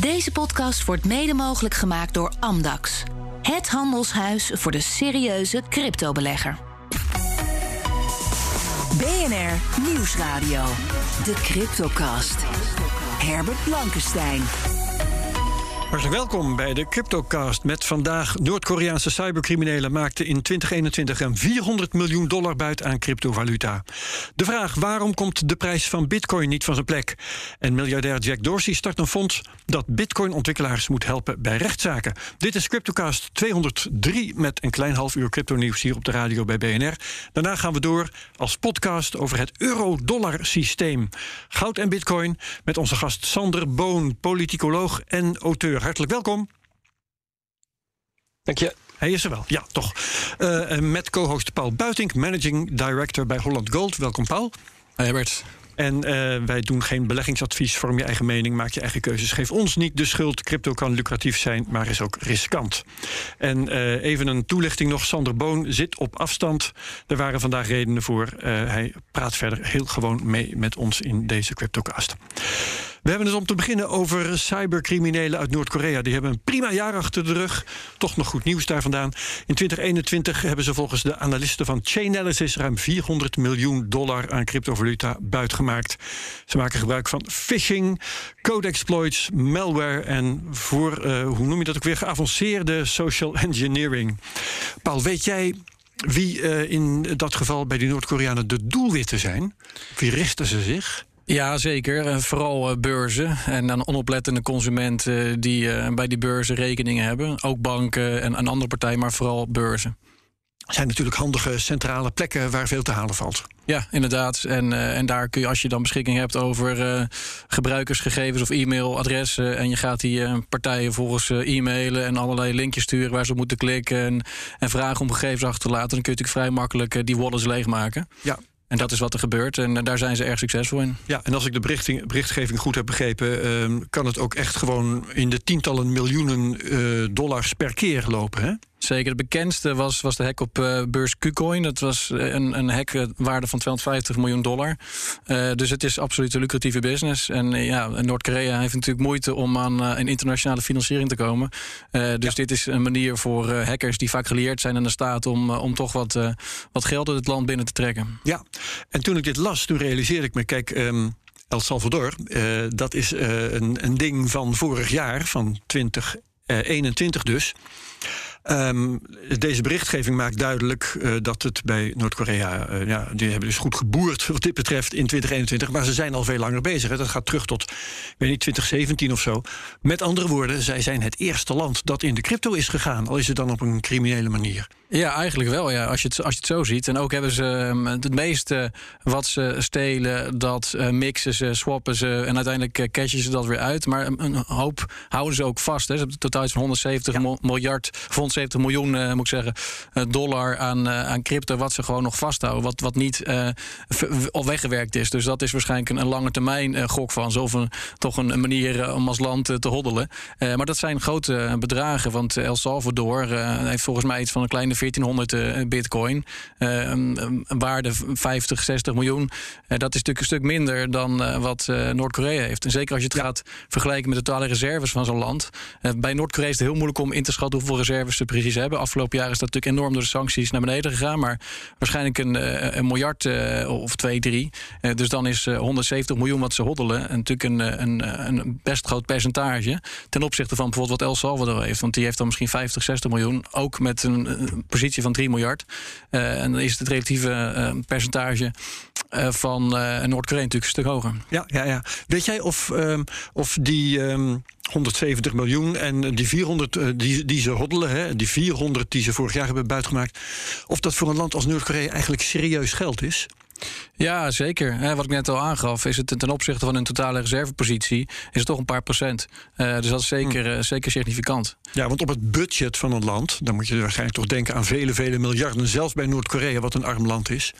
Deze podcast wordt mede mogelijk gemaakt door Amdax. Het handelshuis voor de serieuze cryptobelegger. BNR Nieuwsradio. De Cryptocast. Herbert Blankenstein. Hartelijk welkom bij de Cryptocast met vandaag Noord-Koreaanse cybercriminelen maakten in 2021 een 400 miljoen dollar buit aan cryptovaluta. De vraag waarom komt de prijs van bitcoin niet van zijn plek? En miljardair Jack Dorsey start een fonds dat bitcoin-ontwikkelaars moet helpen bij rechtszaken. Dit is Cryptocast 203 met een klein half uur crypto-nieuws hier op de radio bij BNR. Daarna gaan we door als podcast over het euro-dollar systeem. Goud en bitcoin met onze gast Sander Boon, politicoloog en auteur hartelijk welkom. Dank je. Hij is er wel, ja, toch. Uh, met co-host Paul Buitink, managing director bij Holland Gold. Welkom, Paul. Hey, Herbert. En uh, wij doen geen beleggingsadvies. Vorm je eigen mening, maak je eigen keuzes. Geef ons niet de schuld. Crypto kan lucratief zijn, maar is ook riskant. En uh, even een toelichting nog. Sander Boon zit op afstand. Er waren vandaag redenen voor. Hij praat verder heel gewoon mee met ons in deze CryptoCast. We hebben het om te beginnen over cybercriminelen uit Noord-Korea. Die hebben een prima jaar achter de rug. Toch nog goed nieuws daar vandaan. In 2021 hebben ze volgens de analisten van Chainalysis ruim 400 miljoen dollar aan cryptovaluta buitgemaakt. Ze maken gebruik van phishing, code exploits, malware en voor, uh, hoe noem je dat ook weer, geavanceerde social engineering. Paul, weet jij wie uh, in dat geval bij die Noord-Koreanen de doelwitten zijn? Wie richten ze zich? Ja, zeker. Vooral beurzen en dan onoplettende consumenten die bij die beurzen rekeningen hebben. Ook banken en, en andere partijen, maar vooral beurzen. zijn natuurlijk handige centrale plekken waar veel te halen valt. Ja, inderdaad. En, en daar kun je, als je dan beschikking hebt over uh, gebruikersgegevens of e-mailadressen. en je gaat die uh, partijen volgens e-mailen en allerlei linkjes sturen waar ze op moeten klikken. En, en vragen om gegevens achter te laten. dan kun je natuurlijk vrij makkelijk die wallets leegmaken. Ja, en dat is wat er gebeurt en daar zijn ze erg succesvol in. Ja, en als ik de berichtgeving goed heb begrepen, uh, kan het ook echt gewoon in de tientallen miljoenen uh, dollars per keer lopen. Hè? Zeker. Het bekendste was, was de hack op uh, beurs Qcoin. Dat was een, een hack waarde van 250 miljoen dollar. Uh, dus het is absoluut een lucratieve business. En ja, Noord-Korea heeft natuurlijk moeite om aan een internationale financiering te komen. dus ja. dit is een manier voor hackers die vaak geleerd zijn aan de staat om, om toch wat, wat geld uit het land binnen te trekken. Ja, en toen ik dit las, toen realiseerde ik me, kijk. Um El Salvador, dat is een, een ding van vorig jaar, van 2021 dus. Um, deze berichtgeving maakt duidelijk uh, dat het bij Noord-Korea. Uh, ja, die hebben dus goed geboerd wat dit betreft in 2021. Maar ze zijn al veel langer bezig. Hè. Dat gaat terug tot, ik weet niet, 2017 of zo. Met andere woorden, zij zijn het eerste land dat in de crypto is gegaan. Al is het dan op een criminele manier. Ja, eigenlijk wel. Ja. Als, je het, als je het zo ziet. En ook hebben ze um, het meeste wat ze stelen, dat uh, mixen ze, swappen ze. En uiteindelijk cashen ze dat weer uit. Maar een, een hoop houden ze ook vast. Hè. Ze hebben totaal van 170 ja. miljard, 170 miljoen, uh, moet ik zeggen, dollar aan, aan crypto. Wat ze gewoon nog vasthouden. Wat, wat niet al weggewerkt is. Dus dat is waarschijnlijk een, een lange termijn gok van. Zo een, toch een, een manier om als land te hoddelen. maar dat zijn grote bedragen. Want El Salvador heeft volgens mij iets van een kleine 1400 uh, bitcoin. Een, waarde 50, 60 miljoen. Dat is natuurlijk een stuk minder dan wat Noord-Korea heeft. En zeker als je het gaat vergelijken met de totale reserves van zo'n land. bij Noord-Korea is het heel moeilijk om in te schatten hoeveel reserves precies hebben. Afgelopen jaar is dat natuurlijk enorm door de sancties naar beneden gegaan. Maar waarschijnlijk een, een miljard of twee, drie. dus dan is 170 miljoen wat ze hoddelen. En natuurlijk een, een, een best groot percentage. Ten opzichte van bijvoorbeeld wat El Salvador heeft. Want die heeft dan misschien 50, 60 miljoen. Ook met een positie van 3 miljard. En dan is het relatieve percentage van Noord-Korea natuurlijk een stuk hoger. Ja, ja, ja. Weet jij of, um, of die. Um 170 miljoen en die 400 die, die ze hoddelen, hè, die 400 die ze vorig jaar hebben buitgemaakt, of dat voor een land als Noord-Korea eigenlijk serieus geld is? Ja, zeker. Wat ik net al aangaf, is het ten opzichte van hun totale reservepositie, is het toch een paar procent. Uh, dus dat is zeker, uh, zeker significant. Ja, want op het budget van een land, dan moet je waarschijnlijk toch denken aan vele, vele miljarden, zelfs bij Noord-Korea, wat een arm land is.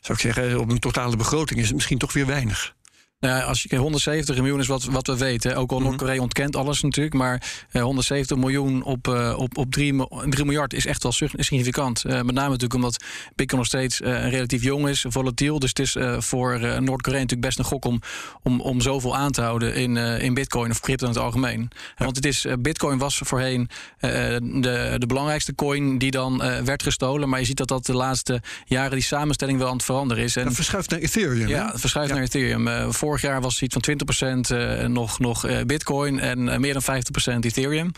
Zou ik zeggen, op een totale begroting is het misschien toch weer weinig. Nou als je 170 miljoen is wat, wat we weten. Ook al Mhm. Noord-Korea ontkent alles natuurlijk. Maar eh, 170 miljoen op, eh, op, op 3, 3 miljard is echt wel sig- significant. Eh, met name natuurlijk omdat Bitcoin nog steeds eh, relatief jong is, volatiel. Dus het is eh, voor eh, Noord-Korea natuurlijk best een gok om, om, om zoveel aan te houden in, eh, in Bitcoin of crypto in het algemeen. Want het is, eh, Bitcoin was voorheen eh, de, de belangrijkste coin die dan eh, werd gestolen. Maar je ziet dat dat de laatste jaren die samenstelling wel aan het veranderen is. En Dat verschuift naar Ethereum. ja, het verschuift Ja. naar Ethereum. Eh, vorig jaar was iets van 20% eh, nog, nog eh, Bitcoin en eh, meer dan 50% Ethereum.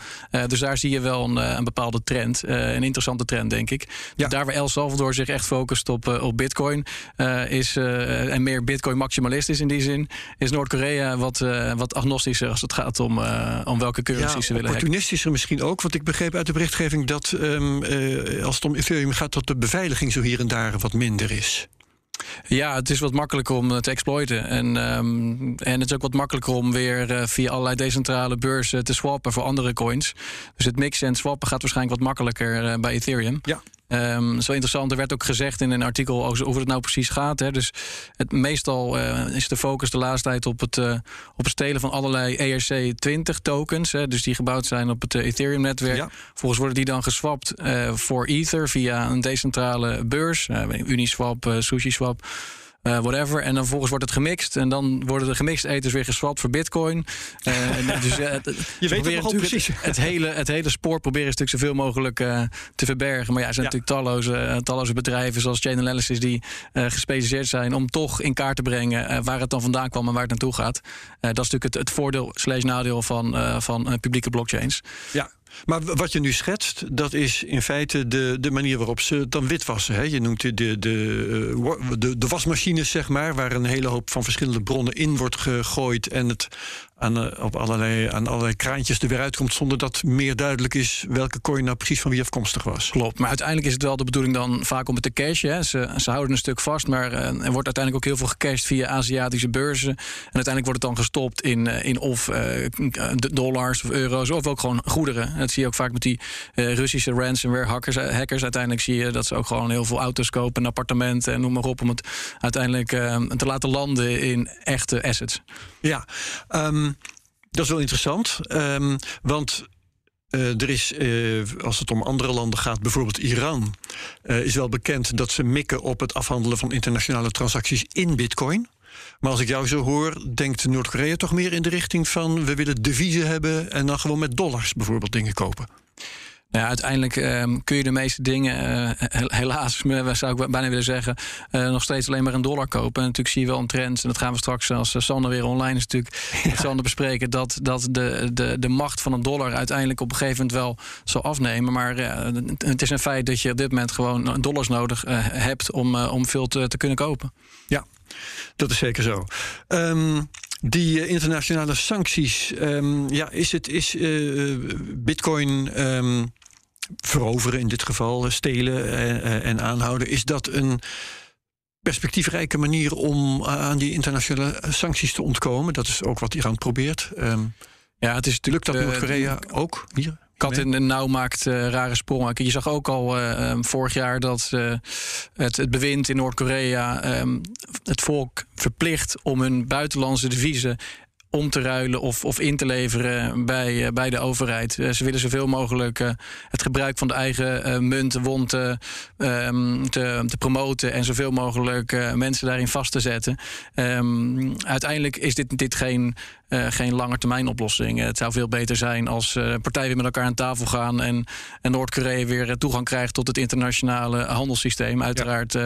Dus daar zie je wel een, een bepaalde trend. een interessante trend, denk ik. Ja. Daar waar El Salvador zich echt focust op, op Bitcoin is, en meer Bitcoin maximalist is in die zin, is Noord-Korea wat, wat agnostischer als het gaat om, om welke currencies ze willen hacken. opportunistischer misschien ook. Want ik begreep uit de berichtgeving dat ehm, eh, als het om Ethereum gaat, dat de beveiliging zo hier en daar wat minder is. Ja, het is wat makkelijker om eh, te exploiten. En, ehm, en het is ook wat makkelijker om weer eh, via allerlei decentrale beurzen te swappen voor andere coins. Dus het mixen en swappen gaat waarschijnlijk wat makkelijker eh, bij Ethereum. Ja. Ehm, zo interessant, er werd ook gezegd in een artikel over het nou precies gaat. Hè. Dus het, meestal eh, is de focus de laatste tijd op het, eh, op het stelen van allerlei ERC20 tokens. Hè, dus die gebouwd zijn op het Ethereum-netwerk. Ja. Volgens worden die dan geswapt eh, voor Ether via een decentrale beurs. Uniswap, SushiSwap. Eh, whatever. En dan volgens wordt het gemixt. En dan worden de gemixte eters weer geswapt voor bitcoin. Eh, dus, eh, het- ze het natuurlijk precies. Het, het hele, het hele spoor proberen ze natuurlijk zoveel mogelijk te verbergen. Maar ja, er zijn Ja. natuurlijk talloze, talloze bedrijven zoals Chain Analysis... die gespecialiseerd zijn om toch in kaart te brengen... waar het dan vandaan kwam en waar het naartoe gaat. Dat is natuurlijk het, het voordeel slash nadeel van, van publieke blockchains. Ja. Maar wat je nu schetst, dat is in feite de, de manier waarop ze het dan witwassen. Hè? Je noemt de, de, eh, de, de wasmachines, zeg maar, waar een hele hoop van verschillende bronnen in wordt gegooid. En het aan, eh, op allerlei, aan allerlei kraantjes er weer uitkomt. zonder dat meer duidelijk is welke coin nou precies van wie afkomstig was. Klopt, maar uiteindelijk is het wel de bedoeling dan vaak om het te cashen. Hè. Ze, ze houden een stuk vast, maar eh, er wordt uiteindelijk ook heel veel gecashed via Aziatische beurzen. En uiteindelijk wordt het dan gestopt in, eh, in of dollars of euro's of ook gewoon goederen. Dat zie je ook vaak met die eh, Russische ransomware hackers, hackers. Uiteindelijk zie je dat ze ook gewoon heel veel auto's kopen, een appartement en noem maar op, om het uiteindelijk te laten landen in echte assets. Ja, ehm, dat is wel interessant. ehm, want eh, er is, eh, als het om andere landen gaat, bijvoorbeeld Iran, eh, is wel bekend dat ze mikken op het afhandelen van internationale transacties in Bitcoin. Maar als ik jou zo hoor, denkt Noord-Korea toch meer in de richting van we willen deviezen hebben en dan gewoon met dollars bijvoorbeeld dingen kopen. Ja, uiteindelijk ehm, kun je de meeste dingen, eh, he- helaas, zou ik bijna willen zeggen, eh, nog steeds alleen maar een dollar kopen. En natuurlijk zie je wel een trend, en dat gaan we straks als uh, Sander weer online is natuurlijk Sander bespreken, dat, dat de, de, de macht van een dollar uiteindelijk op een gegeven moment wel zal afnemen. Maar eh, het is een feit dat je op dit moment gewoon dollars nodig eh, hebt om, eh, om veel te, te kunnen kopen. Ja, dat is zeker zo. Ehm, die eh, internationale sancties, ehm, ja, is het is eh, Bitcoin veroveren in dit geval, eh, stelen eh, eh, en aanhouden, is dat een perspectiefrijke manier om aan die internationale sancties te ontkomen? Dat is ook wat Iran probeert. Ehm, Ja, het is lukt dat Noord-Korea ook hier? kat in de nauw maakt rare sprongen. Je zag ook al eh, eh, vorig jaar dat het, het bewind in Noord-Korea ehm, het volk verplicht om hun buitenlandse deviezen om te ruilen of, of in te leveren bij, eh, bij de overheid. Eh, ze willen zoveel mogelijk eh, het gebruik van de eigen munt, won te, ehm, te, te promoten en zoveel mogelijk mensen daarin vast te zetten. Ehm, uiteindelijk is dit, dit geen, eh, geen langetermijn oplossing. Eh, het zou veel beter zijn als eh, partijen weer met elkaar aan tafel gaan en, en Noord-Korea weer toegang krijgt tot het internationale handelssysteem. Uiteraard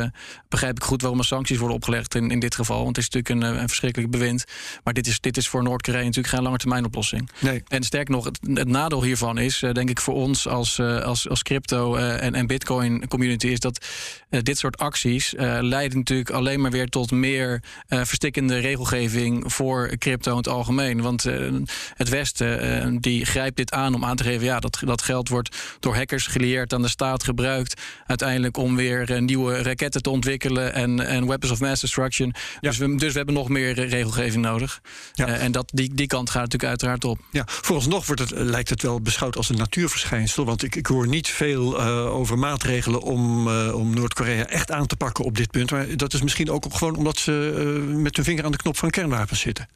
begrijp ik goed waarom er sancties worden opgelegd in, in dit geval. Want het is natuurlijk een, een verschrikkelijk bewind. Maar dit is, dit is voor Noord-Korea natuurlijk geen langetermijn oplossing. Nee. En sterk nog, het, het nadeel hiervan is, denk ik, voor ons als, als, als crypto en, en Bitcoin community, is dat dit soort acties leiden natuurlijk alleen maar weer tot meer verstikkende regelgeving voor crypto in het algemeen. Algemeen. Want uh, het Westen uh, die grijpt dit aan om aan te geven... ja, dat, dat geld wordt door hackers geleerd aan de staat gebruikt... uiteindelijk om weer nieuwe raketten te ontwikkelen... en, en weapons of mass destruction. Ja. Dus, we, dus we hebben nog meer regelgeving nodig. Ja. en dat, die, die kant gaat natuurlijk uiteraard op. Ja, vooralsnog wordt het, lijkt het wel beschouwd als een natuurverschijnsel. Want ik, ik hoor niet veel over maatregelen om, om Noord-Korea echt aan te pakken op dit punt. Maar dat is misschien ook gewoon omdat ze met hun vinger aan de knop van kernwapens zitten.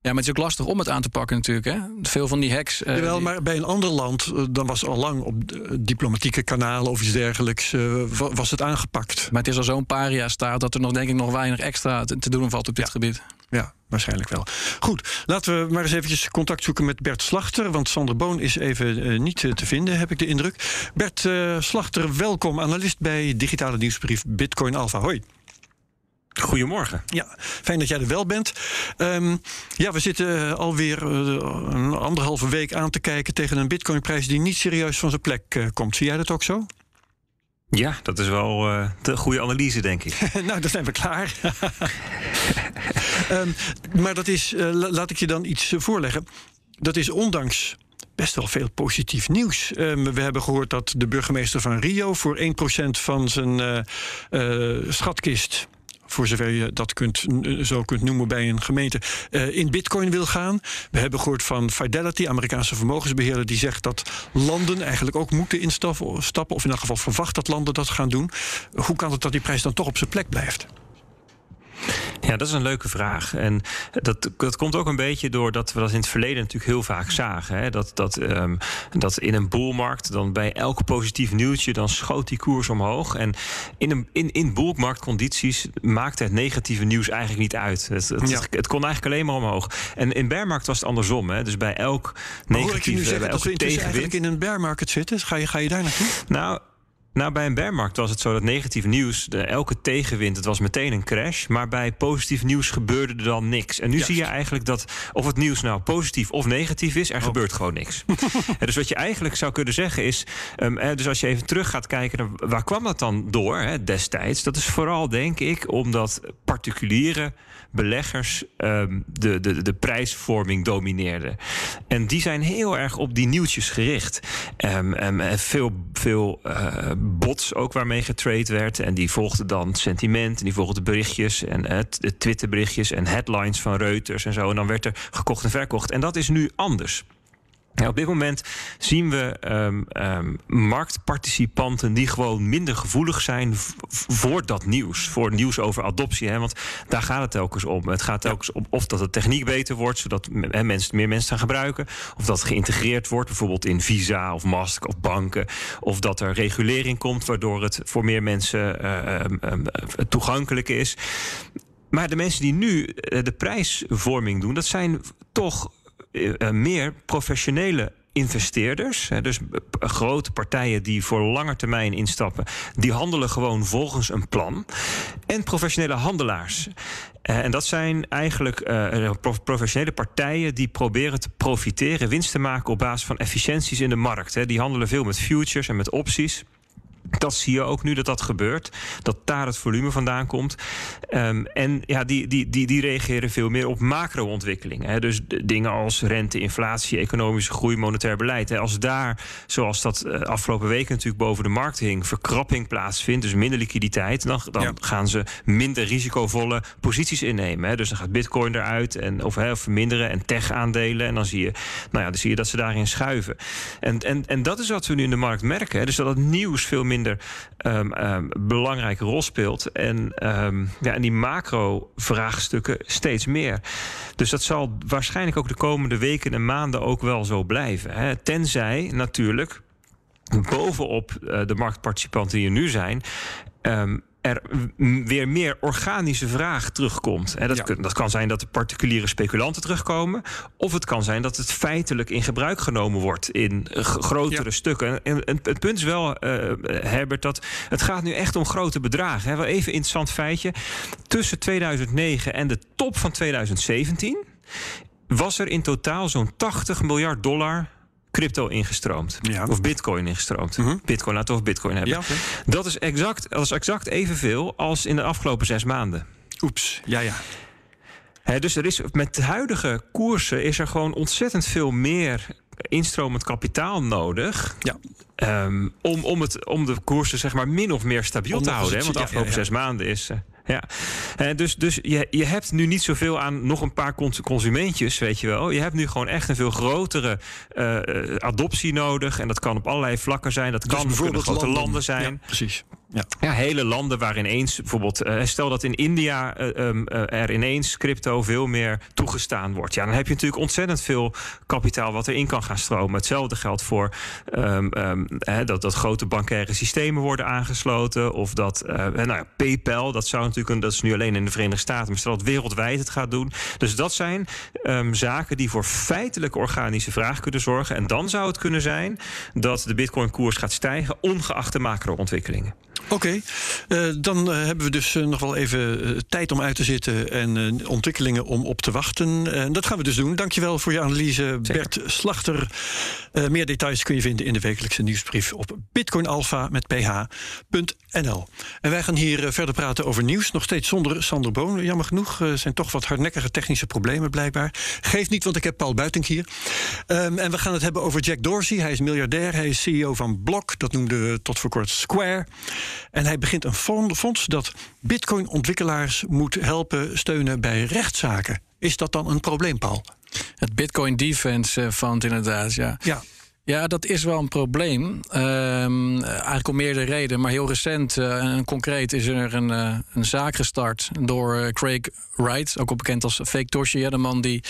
Ja, maar het is ook lastig om het aan te pakken natuurlijk. Hè? Veel van die hacks... Uh, Jawel, maar bij een ander land, uh, dan was al lang op diplomatieke kanalen of iets dergelijks, was het aangepakt. Maar het is al zo'n paria-staat dat er nog denk ik nog weinig extra te, te doen valt op dit ja. gebied. Ja, waarschijnlijk wel. Goed, laten we maar eens eventjes contact zoeken met Bert Slachter. Want Sander Boon is even niet te vinden, heb ik de indruk. Bert Slachter, welkom, analist bij digitale nieuwsbrief Bitcoin Alpha. Hoi. Goedemorgen. Ja, fijn dat jij er wel bent. Um, ja, we zitten alweer uh, een anderhalve week aan te kijken tegen een bitcoinprijs die niet serieus van zijn plek uh, komt. Zie jij dat ook zo? Ja, dat is wel uh, de goede analyse, denk ik. nou, dan zijn we klaar. um, maar dat is, laat ik je dan iets voorleggen. Dat is ondanks best wel veel positief nieuws. Um, we hebben gehoord dat de burgemeester van Rio voor 1% van zijn schatkist voor zover je dat kunt, zo kunt noemen bij een gemeente, uh, in bitcoin wil gaan. We hebben gehoord van Fidelity, Amerikaanse vermogensbeheerder, die zegt dat landen eigenlijk ook moeten instappen, of in elk geval verwacht dat landen dat gaan doen. Hoe kan het dat die prijs dan toch op zijn plek blijft? Ja, dat is een leuke vraag. En dat, dat komt ook een beetje doordat we dat in het verleden natuurlijk heel vaak zagen. Hè? Dat, dat, um, dat in een boelmarkt, dan bij elk positief nieuwtje, dan schoot die koers omhoog. En in, een, in, in boelmarktcondities maakte het negatieve nieuws eigenlijk niet uit. Het, het, ja. het, kon eigenlijk alleen maar omhoog. En in bearmarkt was het andersom. Hè? Dus bij elk negatieve... hoor ik je nu zeggen dat we eigenlijk in een bear market zitten? Ga je, ga je daar naartoe? Nou, nou, bij een bearmarkt was het zo dat negatief nieuws, de, elke tegenwind, het was meteen een crash. Maar bij positief nieuws gebeurde er dan niks. En nu Juist. zie je eigenlijk dat of het nieuws nou positief of negatief is, er oh. gebeurt gewoon niks. dus wat je eigenlijk zou kunnen zeggen is, um, eh, dus als je even terug gaat kijken, naar, waar kwam dat dan door hè, destijds? Dat is vooral, denk ik, omdat particuliere beleggers um, de, de, de prijsvorming domineerden. En die zijn heel erg op die nieuwtjes gericht. Um, um, veel veel uh, bots ook waarmee getrade werd. En die volgden dan sentiment en die volgden berichtjes en uh, Twitterberichtjes en headlines van Reuters en zo. En dan werd er gekocht en verkocht. En dat is nu anders. Ja, op dit moment zien we um, um, marktparticipanten die gewoon minder gevoelig zijn voor dat nieuws. Voor nieuws over adoptie. Hè? Want daar gaat het telkens om. Het gaat telkens om of dat de techniek beter wordt, zodat mensen, meer mensen gaan gebruiken. Of dat geïntegreerd wordt, bijvoorbeeld in Visa of Master of banken. Of dat er regulering komt, waardoor het voor meer mensen uh, um, toegankelijk is. Maar de mensen die nu de prijsvorming doen, dat zijn toch meer professionele investeerders, dus grote partijen die voor lange termijn instappen, die handelen gewoon volgens een plan. En professionele handelaars. En dat zijn eigenlijk professionele partijen die proberen te profiteren, winst te maken op basis van efficiënties in de markt. Die handelen veel met futures en met opties. Dat zie je ook nu dat dat gebeurt. Dat daar het volume vandaan komt. Um, en ja, die, die, die, die reageren veel meer op macro-ontwikkelingen. Dus dingen als rente, inflatie, economische groei, monetair beleid. Hè. Als daar, zoals dat uh, afgelopen weken natuurlijk boven de markt hing, verkrapping plaatsvindt, dus minder liquiditeit, dan, dan ja. gaan ze minder risicovolle posities innemen. Hè. Dus dan gaat Bitcoin eruit en, of, hè, of verminderen en tech-aandelen. En dan zie, je, nou ja, dan zie je dat ze daarin schuiven. En, en, en dat is wat we nu in de markt merken. Hè. Dus dat het nieuws veel minder minder um, um, belangrijke rol speelt. En, um, ja, en die macro-vraagstukken steeds meer. Dus dat zal waarschijnlijk ook de komende weken en maanden ook wel zo blijven. Hè. Tenzij natuurlijk bovenop uh, de marktparticipanten die er nu zijn. Er weer meer organische vraag terugkomt. En dat, ja. dat kan zijn dat de particuliere speculanten terugkomen. Of het kan zijn dat het feitelijk in gebruik genomen wordt in grotere ja. stukken. En, en, het punt is wel, uh, Herbert, dat het gaat nu echt om grote bedragen. Wel even een interessant feitje. Tussen 2009 en de top van 2017 was er in totaal zo'n 80 miljard dollar crypto ingestroomd. Ja. Of bitcoin ingestroomd. Mm -hmm. Bitcoin, laten we over bitcoin hebben. Ja, okay. dat, is exact, dat is exact evenveel als in de afgelopen zes maanden. Oeps, ja ja. dus er is met de huidige koersen is er gewoon ontzettend veel meer instromend kapitaal nodig. Ja. Um, om, om, het, om de koersen zeg maar min of meer stabiel te houden. Hè? Want de afgelopen zes maanden is. Uh, ja. Uh, dus dus je, je hebt nu niet zoveel aan nog een paar consumentjes, weet je wel. Je hebt nu gewoon echt een veel grotere uh, adoptie nodig. En dat kan op allerlei vlakken zijn. Dat dus kan bijvoorbeeld grote landen, landen zijn. Ja, precies. Ja. ja, hele landen waar ineens bijvoorbeeld, uh, stel dat in India uh, um, uh, er ineens crypto veel meer toegestaan wordt. Ja, dan heb je natuurlijk ontzettend veel kapitaal wat erin kan gaan stromen. Hetzelfde geldt voor um, um, dat, dat grote bankaire systemen worden aangesloten. Of dat nou ja, PayPal, dat zou natuurlijk een, dat is nu alleen in de Verenigde Staten, maar stel dat wereldwijd het gaat doen. Dus dat zijn zaken die voor feitelijke organische vraag kunnen zorgen. En dan zou het kunnen zijn dat de Bitcoin-koers gaat stijgen, ongeacht de macro-ontwikkelingen. Oké, okay. uh, dan uh, hebben we dus uh, nog wel even tijd om uit te zitten en ontwikkelingen om op te wachten. En dat gaan we dus doen. Dankjewel voor je analyse, Zeker. Bert Slachter. meer details kun je vinden in de wekelijkse nieuwsbrief op bitcoinalpha met ph.nl. En wij gaan hier verder praten over nieuws, nog steeds zonder Sander Boon. Jammer genoeg zijn toch wat hardnekkige technische problemen blijkbaar. Geeft niet, want ik heb Paul Buitink hier. Um, en we gaan het hebben over Jack Dorsey. Hij is miljardair, hij is CEO van Block, dat noemden we tot voor kort Square. En hij begint een fonds dat Bitcoin-ontwikkelaars moet helpen steunen bij rechtszaken. Is dat dan een probleem, Paul? Het Bitcoin Defense Fund, inderdaad, ja. Ja. Ja, dat is wel een probleem. Um, eigenlijk om meerdere redenen. Maar heel recent uh, en concreet is er een, uh, een zaak gestart door uh, Craig Wright, ook al bekend als Fake Toshi. De man die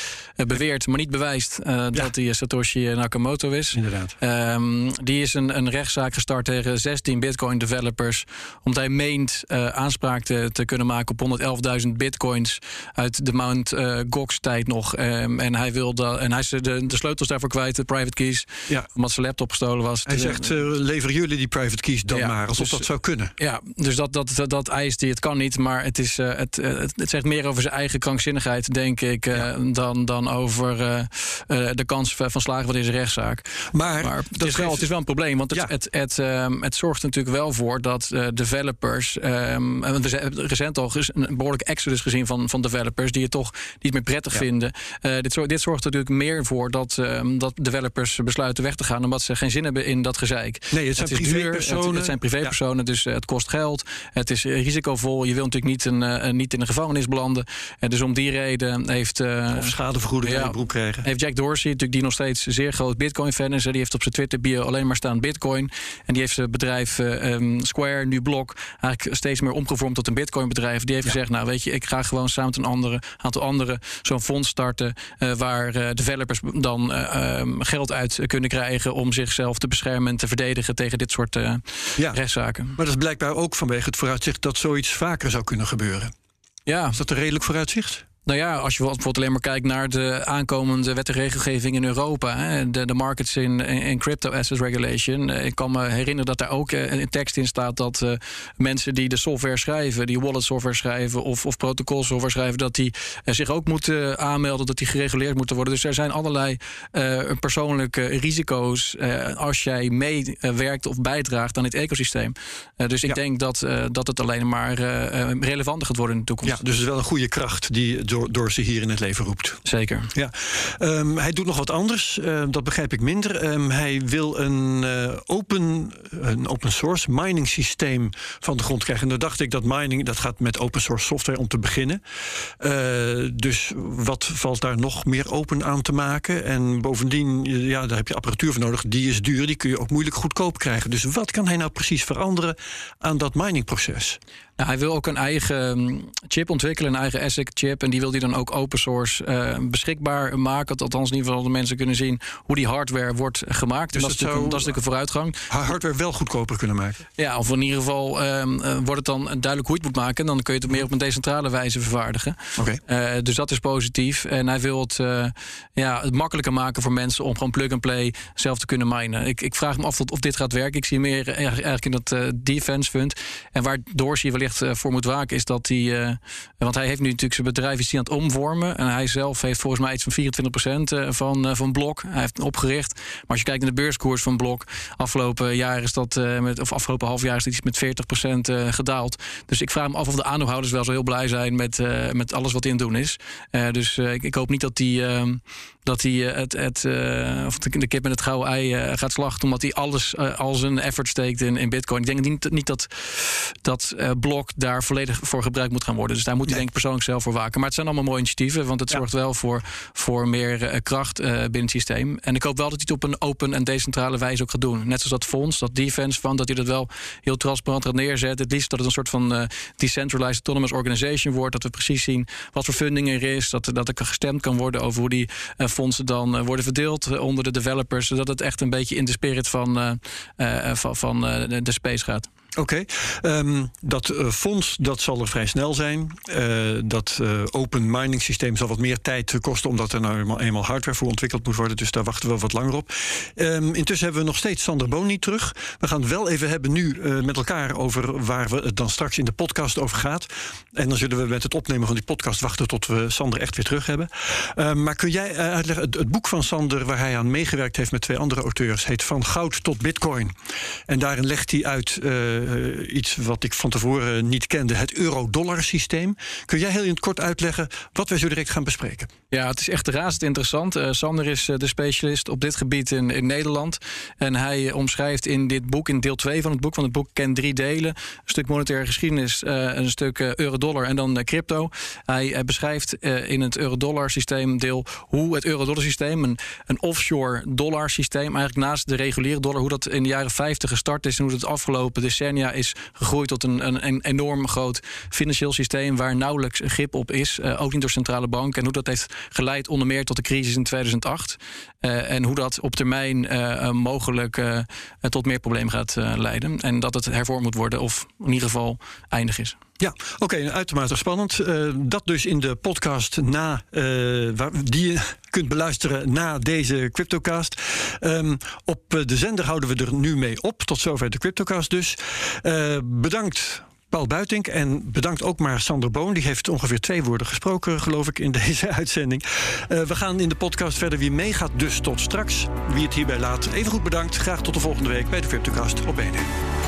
beweert, maar niet bewijst, ja. dat hij Satoshi Nakamoto is. Inderdaad. Um, die is een, een rechtszaak gestart tegen 16 Bitcoin developers. Omdat hij meent aanspraak te, te, kunnen maken op 111.000 bitcoins uit de Mount Gox tijd nog. Um, en hij wil dat, en hij is de, de sleutels daarvoor kwijt, de private keys. Ja omdat zijn laptop gestolen was. Hij zegt, uh, leveren jullie die private keys dan ja, maar, alsof dus, dat zou kunnen. Ja, dus dat, dat, dat, dat eist hij. Het kan niet, maar het, is, uh, het, uh, het zegt meer over zijn eigen krankzinnigheid, denk ik, ja. dan, dan over de kans van slagen van deze rechtszaak. Maar, maar het, is wel, het is wel een probleem, want het, ja. het, het, um, het, zorgt natuurlijk wel voor dat developers... Um, we hebben recent al een behoorlijke exodus gezien van, van developers... die het toch niet meer prettig vinden. dit, zorgt, dit zorgt er natuurlijk meer voor dat, um, dat developers besluiten weg te gaan omdat ze geen zin hebben in dat gezeik. Nee, het zijn privépersonen. Het, het, zijn privépersonen, ja. dus het kost geld. Het is risicovol. Je wilt natuurlijk niet, een, niet in de gevangenis belanden. En dus om die reden heeft... Of schadevergoeding ja, in de broek krijgen. Heeft Jack Dorsey, natuurlijk die nog steeds zeer groot Bitcoin-fan is. Die heeft op zijn Twitter-bio alleen maar staan Bitcoin. En die heeft zijn bedrijf um, Square, nu Block, eigenlijk steeds meer omgevormd tot een Bitcoin-bedrijf. Die heeft ja. gezegd, nou weet je, ik ga gewoon samen met een andere, aantal anderen zo'n fonds starten... Uh, waar developers dan um, geld uit kunnen krijgen om zichzelf te beschermen en te verdedigen tegen dit soort uh, ja. rechtszaken. Maar dat is blijkbaar ook vanwege het vooruitzicht dat zoiets vaker zou kunnen gebeuren. Ja. Is dat een redelijk vooruitzicht? Nou ja, als je bijvoorbeeld alleen maar kijkt naar de aankomende wet en regelgeving in Europa, hè, de, de markets in, in crypto assets regulation. Ik kan me herinneren dat daar ook een tekst in staat dat uh, mensen die de software schrijven, die wallet software schrijven of, of protocol software schrijven, dat die uh, zich ook moeten aanmelden, dat die gereguleerd moeten worden. Dus er zijn allerlei uh, persoonlijke risico's als jij meewerkt of bijdraagt aan dit ecosysteem. dus ik ja. denk dat, dat het alleen maar relevanter gaat worden in de toekomst. Ja, dus het is wel een goede kracht die door, door ze hier in het leven roept. Zeker. Ja. Um, hij doet nog wat anders, uh, dat begrijp ik minder. Um, hij wil een, uh, open, een open source mining systeem van de grond krijgen. En dan dacht ik dat mining, dat gaat met open source software om te beginnen. Uh, dus wat valt daar nog meer open aan te maken? En bovendien, ja, daar heb je apparatuur voor nodig. Die is duur, die kun je ook moeilijk goedkoop krijgen. Dus wat kan hij nou precies veranderen aan dat miningproces? Nou, hij wil ook een eigen chip ontwikkelen, een eigen ASIC-chip. En die wil hij dan ook open source uh, beschikbaar maken. Althans, in ieder geval de mensen kunnen zien hoe die hardware wordt gemaakt. Dus dat, dat, is natuurlijk, dat is natuurlijk een vooruitgang. Hardware wel goedkoper kunnen maken. Ja, of in ieder geval um, uh, wordt het dan duidelijk hoe je het moet maken. En dan kun je het meer op een decentrale wijze vervaardigen. Okay. Uh, dus dat is positief. En hij wil het, ja, het makkelijker maken voor mensen om gewoon plug-and-play zelf te kunnen minen. Ik, ik vraag me af of, of dit gaat werken. Ik zie meer eigenlijk in dat defense fund. En waar Dorsey wellicht wellicht voor moet waken, is dat hij. want hij heeft nu natuurlijk zijn bedrijf is aan het omvormen. En hij zelf heeft volgens mij iets van 24% van, van Blok. Hij heeft opgericht. Maar als je kijkt naar de beurskoers van Blok, afgelopen jaar is dat met, of afgelopen half jaar is dat iets met 40% gedaald. Dus ik vraag me af of de aandeelhouders wel zo heel blij zijn met, met alles wat het doen is. dus ik, ik, hoop niet dat die. Dat hij het, het, of de kip met het gouden ei gaat slachten. Omdat hij alles, al zijn effort steekt in, in Bitcoin. Ik denk niet, niet dat dat blok daar volledig voor gebruikt moet gaan worden. Dus daar moet hij denk ik persoonlijk zelf voor waken. Maar het zijn allemaal mooie initiatieven. Want het zorgt wel voor, voor meer kracht binnen het systeem. En ik hoop wel dat hij het op een open en decentrale wijze ook gaat doen. Net zoals dat fonds, dat defense van, dat hij dat wel heel transparant gaat neerzetten. Het liefst dat het een soort van decentralized autonomous organization wordt. Dat we precies zien wat voor funding er is. Dat, dat er gestemd kan worden over hoe die fondsen dan worden verdeeld onder de developers. Zodat het echt een beetje in de spirit van, van, van de space gaat. Oké, ehm, dat uh, fonds dat zal er vrij snel zijn. Uh, dat uh, open mining systeem zal wat meer tijd kosten, omdat er nou eenmaal, hardware voor ontwikkeld moet worden. Dus daar wachten we wat langer op. Um, intussen hebben we nog steeds Sander Boon niet terug. We gaan het wel even hebben nu met elkaar over waar we het dan straks in de podcast over gaat. En dan zullen we met het opnemen van die podcast wachten tot we Sander echt weer terug hebben. Um, maar kun jij uitleggen, het, het, boek van Sander, waar hij aan meegewerkt heeft met twee andere auteurs, heet Van Goud tot Bitcoin. En daarin legt hij uit uh, iets wat ik van tevoren niet kende, het euro-dollar systeem. Kun jij heel in het kort uitleggen wat wij zo direct gaan bespreken? Ja, het is echt razend interessant. Uh, Sander is uh, de specialist op dit gebied in, in Nederland. En hij omschrijft in dit boek, in deel 2 van het boek, van het boek kent drie delen. Een stuk monetaire geschiedenis, een stuk euro-dollar en dan crypto. Hij beschrijft in het euro-dollar systeem deel hoe het euro-dollar systeem, een, een offshore dollar systeem, eigenlijk naast de reguliere dollar, hoe dat in de jaren 50 gestart is en hoe het afgelopen is gegroeid tot een, een, enorm groot financieel systeem waar nauwelijks grip op is, uh, ook niet door centrale banken. En hoe dat heeft geleid onder meer tot de crisis in 2008. Uh, en hoe dat op termijn uh, mogelijk tot meer problemen gaat leiden. En dat het hervormd moet worden of in ieder geval eindig is. Ja, oké, uitermate spannend. Uh, dat dus in de podcast na, waar, die je kunt beluisteren na deze Cryptocast. Um, op de zender houden we er nu mee op. Tot zover de Cryptocast dus. Bedankt Paul Buitink. En bedankt ook maar Sander Boon. Die heeft ongeveer twee woorden gesproken, geloof ik, in deze uitzending. We gaan in de podcast verder. Wie meegaat, dus tot straks. Wie het hierbij laat, even goed bedankt. Graag tot de volgende week bij de Cryptocast op BNR.